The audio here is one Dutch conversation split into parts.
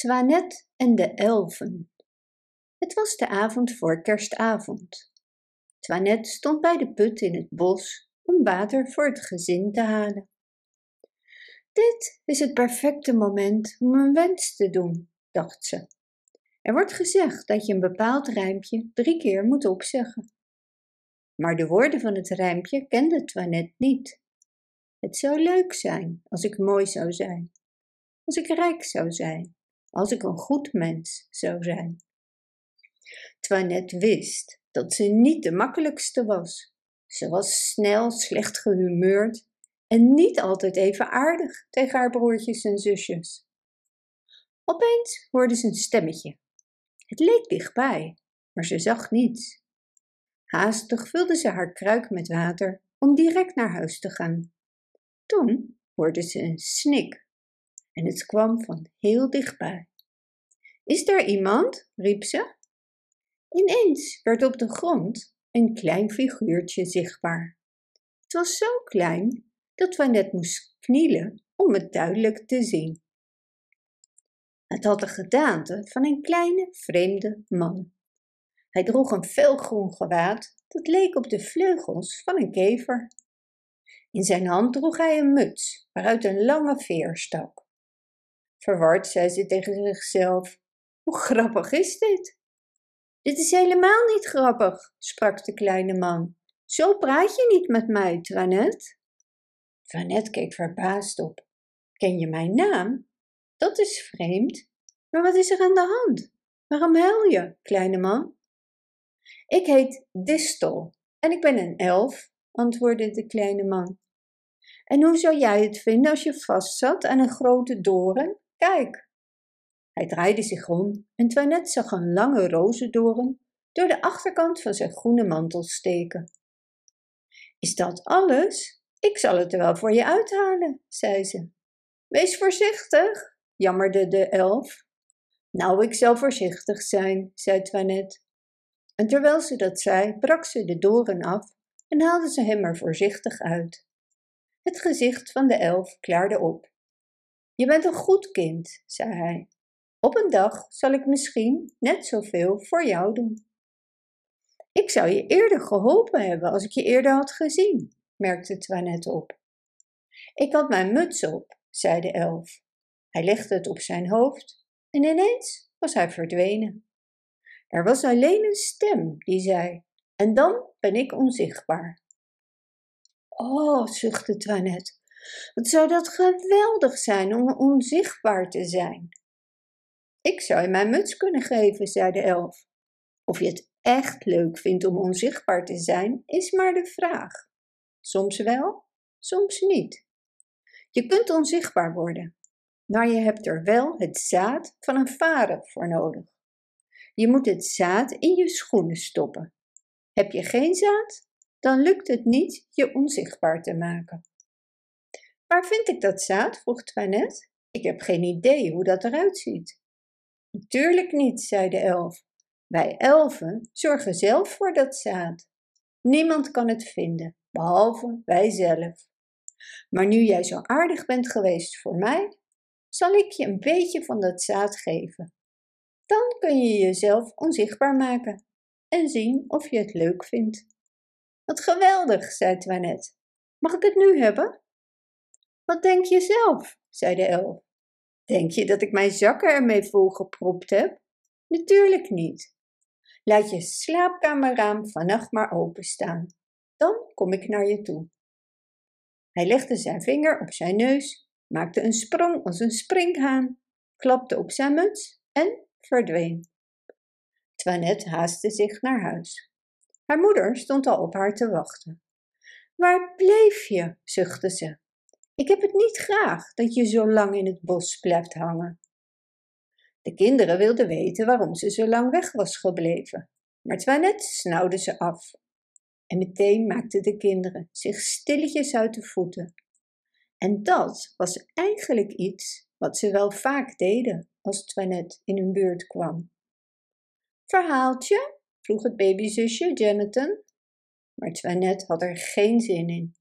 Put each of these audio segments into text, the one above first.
Toinette en de elfen. Het was de avond voor kerstavond. Toinette stond bij de put in het bos om water voor het gezin te halen. Dit is het perfecte moment om een wens te doen, dacht ze. Er wordt gezegd dat je een bepaald rijmpje drie keer moet opzeggen. Maar de woorden van het rijmpje kende Toinette niet. Het zou leuk zijn als ik mooi zou zijn, als ik rijk zou zijn, als ik een goed mens zou zijn. Toinette wist dat ze niet de makkelijkste was. Ze was snel, slecht gehumeurd en niet altijd even aardig tegen haar broertjes en zusjes. Opeens hoorde ze een stemmetje. Het leek dichtbij, maar ze zag niets. Haastig vulde ze haar kruik met water om direct naar huis te gaan. Toen hoorde ze een snik en het kwam van heel dichtbij. Is er iemand? riep ze. Ineens werd op de grond een klein figuurtje zichtbaar. Het was zo klein dat net moest knielen om het duidelijk te zien. Het had de gedaante van een kleine vreemde man. Hij droeg een felgroen gewaad dat leek op de vleugels van een kever. In zijn hand droeg hij een muts waaruit een lange veer stak. Verward zei ze tegen zichzelf: Hoe grappig is dit? Dit is helemaal niet grappig, sprak de kleine man. Zo praat je niet met mij, Toinette. Toinette keek verbaasd op. Ken je mijn naam? Dat is vreemd. Maar wat is er aan de hand? Waarom huil je, kleine man? Ik heet Distel en ik ben een elf, antwoordde de kleine man. En hoe zou jij het vinden als je vastzat aan een grote doren? Kijk. Hij draaide zich om en Toinette zag een lange rozendoren door de achterkant van zijn groene mantel steken. Is dat alles? Ik zal het er wel voor je uithalen, zei ze. Wees voorzichtig, jammerde de elf. Nou, ik zal voorzichtig zijn, zei Toinette. En terwijl ze dat zei, brak ze de doren af en haalde ze hem er voorzichtig uit. Het gezicht van de elf klaarde op. Je bent een goed kind, zei hij. Op een dag zal ik misschien net zoveel voor jou doen. Ik zou je eerder geholpen hebben als ik je eerder had gezien, merkte Toinette op. Ik had mijn muts op, zei de elf. Hij legde het op zijn hoofd en ineens was hij verdwenen. Er was alleen een stem die zei: En dan ben ik onzichtbaar. Oh, zuchtte Toinette, wat zou dat geweldig zijn om onzichtbaar te zijn. Ik zou je mijn muts kunnen geven, zei de elf. Of je het echt leuk vindt om onzichtbaar te zijn, is maar de vraag. Soms wel, soms niet. Je kunt onzichtbaar worden, maar je hebt er wel het zaad van een varen voor nodig. Je moet het zaad in je schoenen stoppen. Heb je geen zaad, dan lukt het niet je onzichtbaar te maken. Waar vind ik dat zaad? vroeg Toinette. Ik heb geen idee hoe dat eruit ziet. Natuurlijk niet, zei de elf. Wij elfen zorgen zelf voor dat zaad. Niemand kan het vinden, behalve wij zelf. Maar nu jij zo aardig bent geweest voor mij, zal ik je een beetje van dat zaad geven. Dan kun je jezelf onzichtbaar maken en zien of je het leuk vindt. Wat geweldig, zei Toinette. Mag ik het nu hebben? Wat denk je zelf? zei de elf. Denk je dat ik mijn zakken ermee volgepropt heb? Natuurlijk niet. Laat je slaapkamerraam vannacht maar openstaan. Dan kom ik naar je toe. Hij legde zijn vinger op zijn neus, maakte een sprong als een springhaan, klapte op zijn muts en verdween. Toinette haastte zich naar huis. Haar moeder stond al op haar te wachten. Waar bleef je? zuchtte ze. Ik heb het niet graag dat je zo lang in het bos blijft hangen. De kinderen wilden weten waarom ze zo lang weg was gebleven, maar Toinette snauwde ze af. En meteen maakten de kinderen zich stilletjes uit de voeten. En dat was eigenlijk iets wat ze wel vaak deden als Toinette in hun buurt kwam. Verhaaltje? vroeg het babyzusje Jonathan. Maar Toinette had er geen zin in.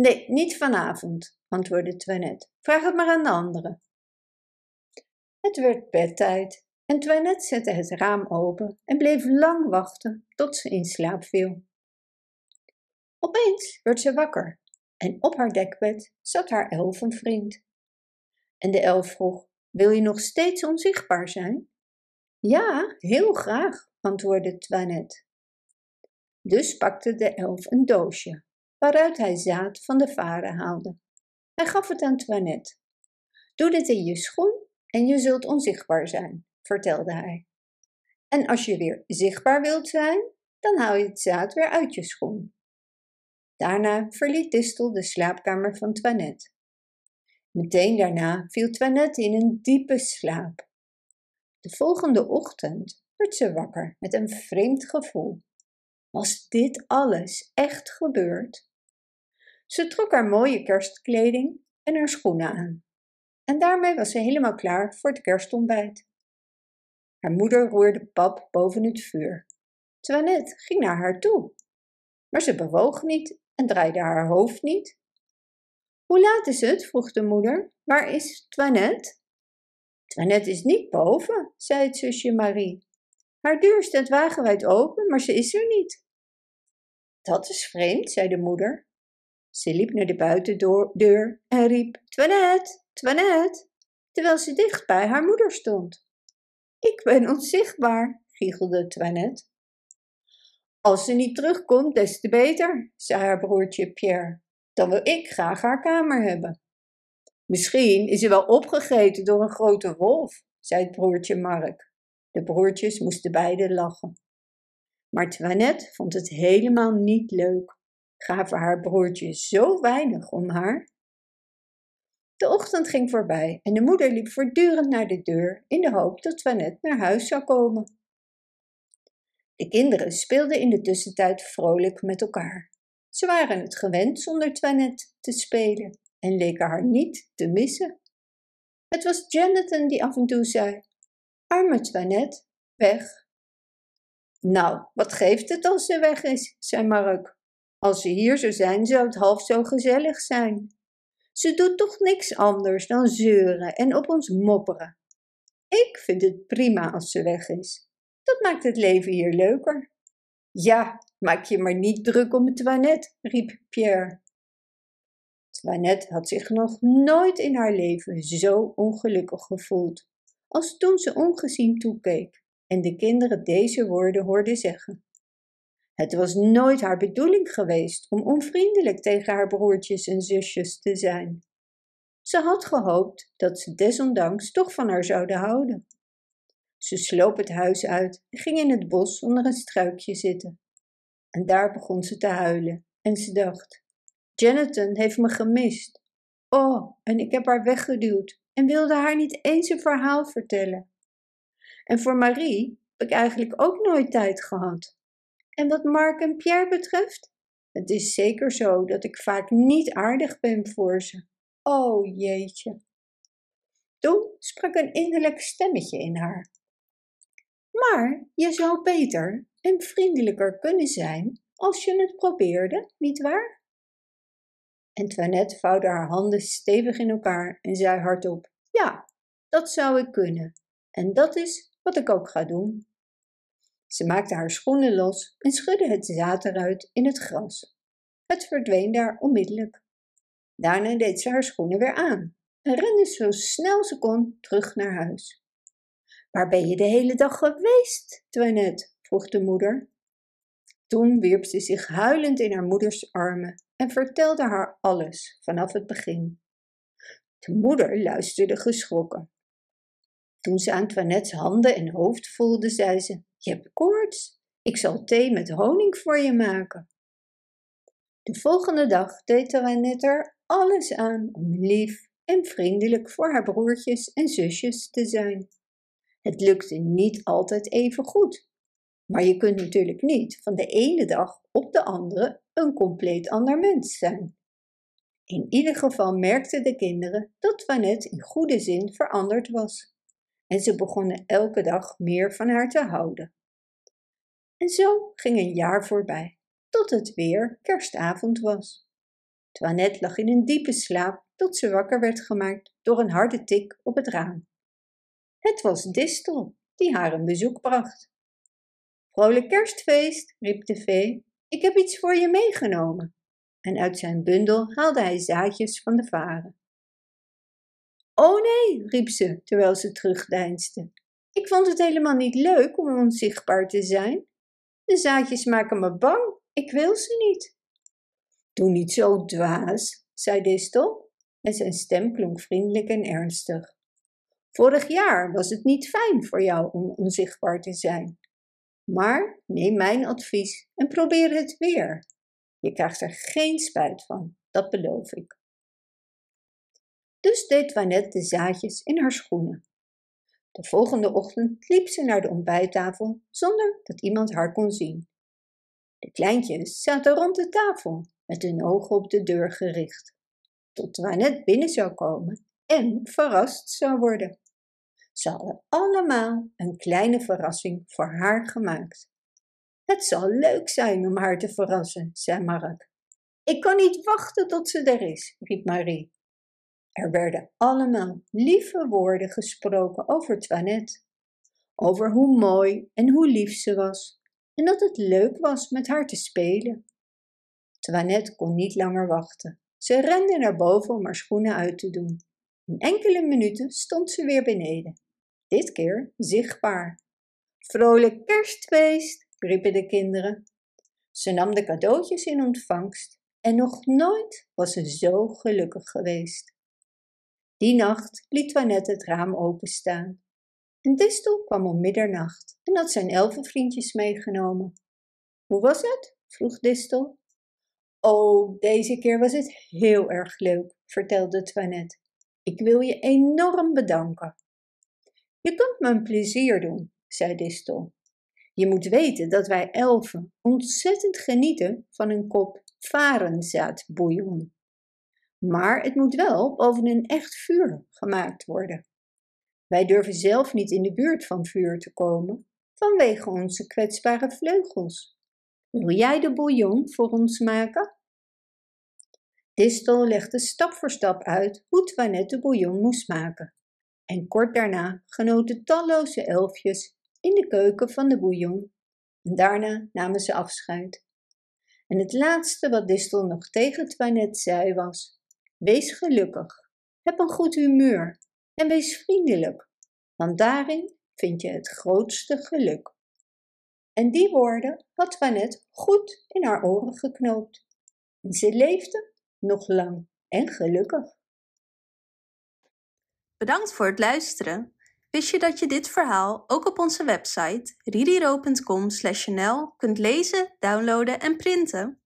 Nee, niet vanavond, antwoordde Toinette. Vraag het maar aan de anderen. Het werd bedtijd en Toinette zette het raam open en bleef lang wachten tot ze in slaap viel. Opeens werd ze wakker en op haar dekbed zat haar elfenvriend. En de elf vroeg, wil je nog steeds onzichtbaar zijn? Ja, heel graag, antwoordde Toinette. Dus pakte de elf een doosje, waaruit hij zaad van de varen haalde. Hij gaf het aan Toinette. Doe dit in je schoen en je zult onzichtbaar zijn, vertelde hij. En als je weer zichtbaar wilt zijn, dan haal je het zaad weer uit je schoen. Daarna verliet Distel de slaapkamer van Toinette. Meteen daarna viel Toinette in een diepe slaap. De volgende ochtend werd ze wakker met een vreemd gevoel. Was dit alles echt gebeurd? Ze trok haar mooie kerstkleding en haar schoenen aan. En daarmee was ze helemaal klaar voor het kerstontbijt. Haar moeder roerde pap boven het vuur. Toinette ging naar haar toe. Maar ze bewoog niet en draaide haar hoofd niet. Hoe laat is het? vroeg de moeder. Waar is Toinette? Toinette is niet boven, zei het zusje Marie. Haar deur staat wagenwijd open, maar ze is er niet. Dat is vreemd, zei de moeder. Ze liep naar de buitendeur en riep: Toinette, Toinette, terwijl ze dicht bij haar moeder stond. Ik ben onzichtbaar, giechelde Toinette. Als ze niet terugkomt, des te beter, zei haar broertje Pierre. Dan wil ik graag haar kamer hebben. Misschien is ze wel opgegeten door een grote wolf, zei het broertje Mark. De broertjes moesten beiden lachen. Maar Toinette vond het helemaal niet leuk. Gaven haar broertje zo weinig om haar. De ochtend ging voorbij en de moeder liep voortdurend naar de deur in de hoop dat Toinette naar huis zou komen. De kinderen speelden in de tussentijd vrolijk met elkaar. Ze waren het gewend zonder Toinette te spelen en leken haar niet te missen. Het was Jonathan die af en toe zei: Arme Toinette, weg. Nou, wat geeft het als ze weg is, zei Mark. Als ze hier zou zijn, zou het half zo gezellig zijn. Ze doet toch niks anders dan zeuren en op ons mopperen. Ik vind het prima als ze weg is. Dat maakt het leven hier leuker. Ja, maak je maar niet druk om Toinette, riep Pierre. Toinette had zich nog nooit in haar leven zo ongelukkig gevoeld als toen ze ongezien toekeek en de kinderen deze woorden hoorden zeggen. Het was nooit haar bedoeling geweest om onvriendelijk tegen haar broertjes en zusjes te zijn. Ze had gehoopt dat ze desondanks toch van haar zouden houden. Ze sloop het huis uit en ging in het bos onder een struikje zitten. En daar begon ze te huilen en ze dacht: Jonathan heeft me gemist. Oh, en ik heb haar weggeduwd en wilde haar niet eens een verhaal vertellen. En voor Marie heb ik eigenlijk ook nooit tijd gehad. En wat Mark en Pierre betreft, het is zeker zo dat ik vaak niet aardig ben voor ze. Oh jeetje. Toen sprak een innerlijk stemmetje in haar. Maar je zou beter en vriendelijker kunnen zijn als je het probeerde, nietwaar? En Toinette vouwde haar handen stevig in elkaar en zei hardop: Ja, dat zou ik kunnen. En dat is wat ik ook ga doen. Ze maakte haar schoenen los en schudde het zaad eruit in het gras. Het verdween daar onmiddellijk. Daarna deed ze haar schoenen weer aan en rende zo snel ze kon terug naar huis. Waar ben je de hele dag geweest, Toinette? vroeg de moeder. Toen wierp ze zich huilend in haar moeders armen en vertelde haar alles vanaf het begin. De moeder luisterde geschrokken. Toen ze Antoinette's handen en hoofd voelde, zei ze: Je hebt koorts. Ik zal thee met honing voor je maken. De volgende dag deed Antoinette er alles aan om lief en vriendelijk voor haar broertjes en zusjes te zijn. Het lukte niet altijd even goed, maar je kunt natuurlijk niet van de ene dag op de andere een compleet ander mens zijn. In ieder geval merkten de kinderen dat Toinette in goede zin veranderd was en ze begonnen elke dag meer van haar te houden. En zo ging een jaar voorbij, tot het weer kerstavond was. Toinette lag in een diepe slaap tot ze wakker werd gemaakt door een harde tik op het raam. Het was Distel die haar een bezoek bracht. Vrolijk kerstfeest, riep de vee, ik heb iets voor je meegenomen. En uit zijn bundel haalde hij zaadjes van de varen. Oh nee, riep ze terwijl ze terugdeinsde. Ik vond het helemaal niet leuk om onzichtbaar te zijn. De zaadjes maken me bang, ik wil ze niet. Doe niet zo dwaas, zei Distel, en zijn stem klonk vriendelijk en ernstig. Vorig jaar was het niet fijn voor jou om onzichtbaar te zijn. Maar neem mijn advies en probeer het weer. Je krijgt er geen spijt van, dat beloof ik. Dus deed Wanette de zaadjes in haar schoenen. De volgende ochtend liep ze naar de ontbijttafel zonder dat iemand haar kon zien. De kleintjes zaten rond de tafel met hun ogen op de deur gericht, tot Wanette binnen zou komen en verrast zou worden. Ze hadden allemaal een kleine verrassing voor haar gemaakt. Het zal leuk zijn om haar te verrassen, zei Mark. Ik kan niet wachten tot ze er is, riep Marie. Er werden allemaal lieve woorden gesproken over Toinette. Over hoe mooi en hoe lief ze was en dat het leuk was met haar te spelen. Toinette kon niet langer wachten. Ze rende naar boven om haar schoenen uit te doen. In enkele minuten stond ze weer beneden dit keer zichtbaar. Vrolijk kerstfeest, riepen de kinderen. Ze nam de cadeautjes in ontvangst en nog nooit was ze zo gelukkig geweest. Die nacht liet Toinette het raam openstaan. En Distel kwam om middernacht en had zijn elfenvriendjes meegenomen. Hoe was het? vroeg Distel. Oh, deze keer was het heel erg leuk, vertelde Toinette. Ik wil je enorm bedanken. Je kunt me een plezier doen, zei Distel. Je moet weten dat wij elfen ontzettend genieten van een kop varenzaadbouillon. Maar het moet wel boven een echt vuur gemaakt worden. Wij durven zelf niet in de buurt van vuur te komen vanwege onze kwetsbare vleugels. Wil jij de bouillon voor ons maken? Distel legde stap voor stap uit hoe Toinette de bouillon moest maken en kort daarna genoten talloze elfjes in de keuken van de bouillon en daarna namen ze afscheid. En het laatste wat Distel nog tegen Toinette zei was: Wees gelukkig, heb een goed humeur en wees vriendelijk, want daarin vind je het grootste geluk. En die woorden had Toinette goed in haar oren geknoopt. En ze leefde nog lang en gelukkig. Bedankt voor het luisteren. Wist je dat je dit verhaal ook op onze website ririro.com/nl kunt lezen, downloaden en printen?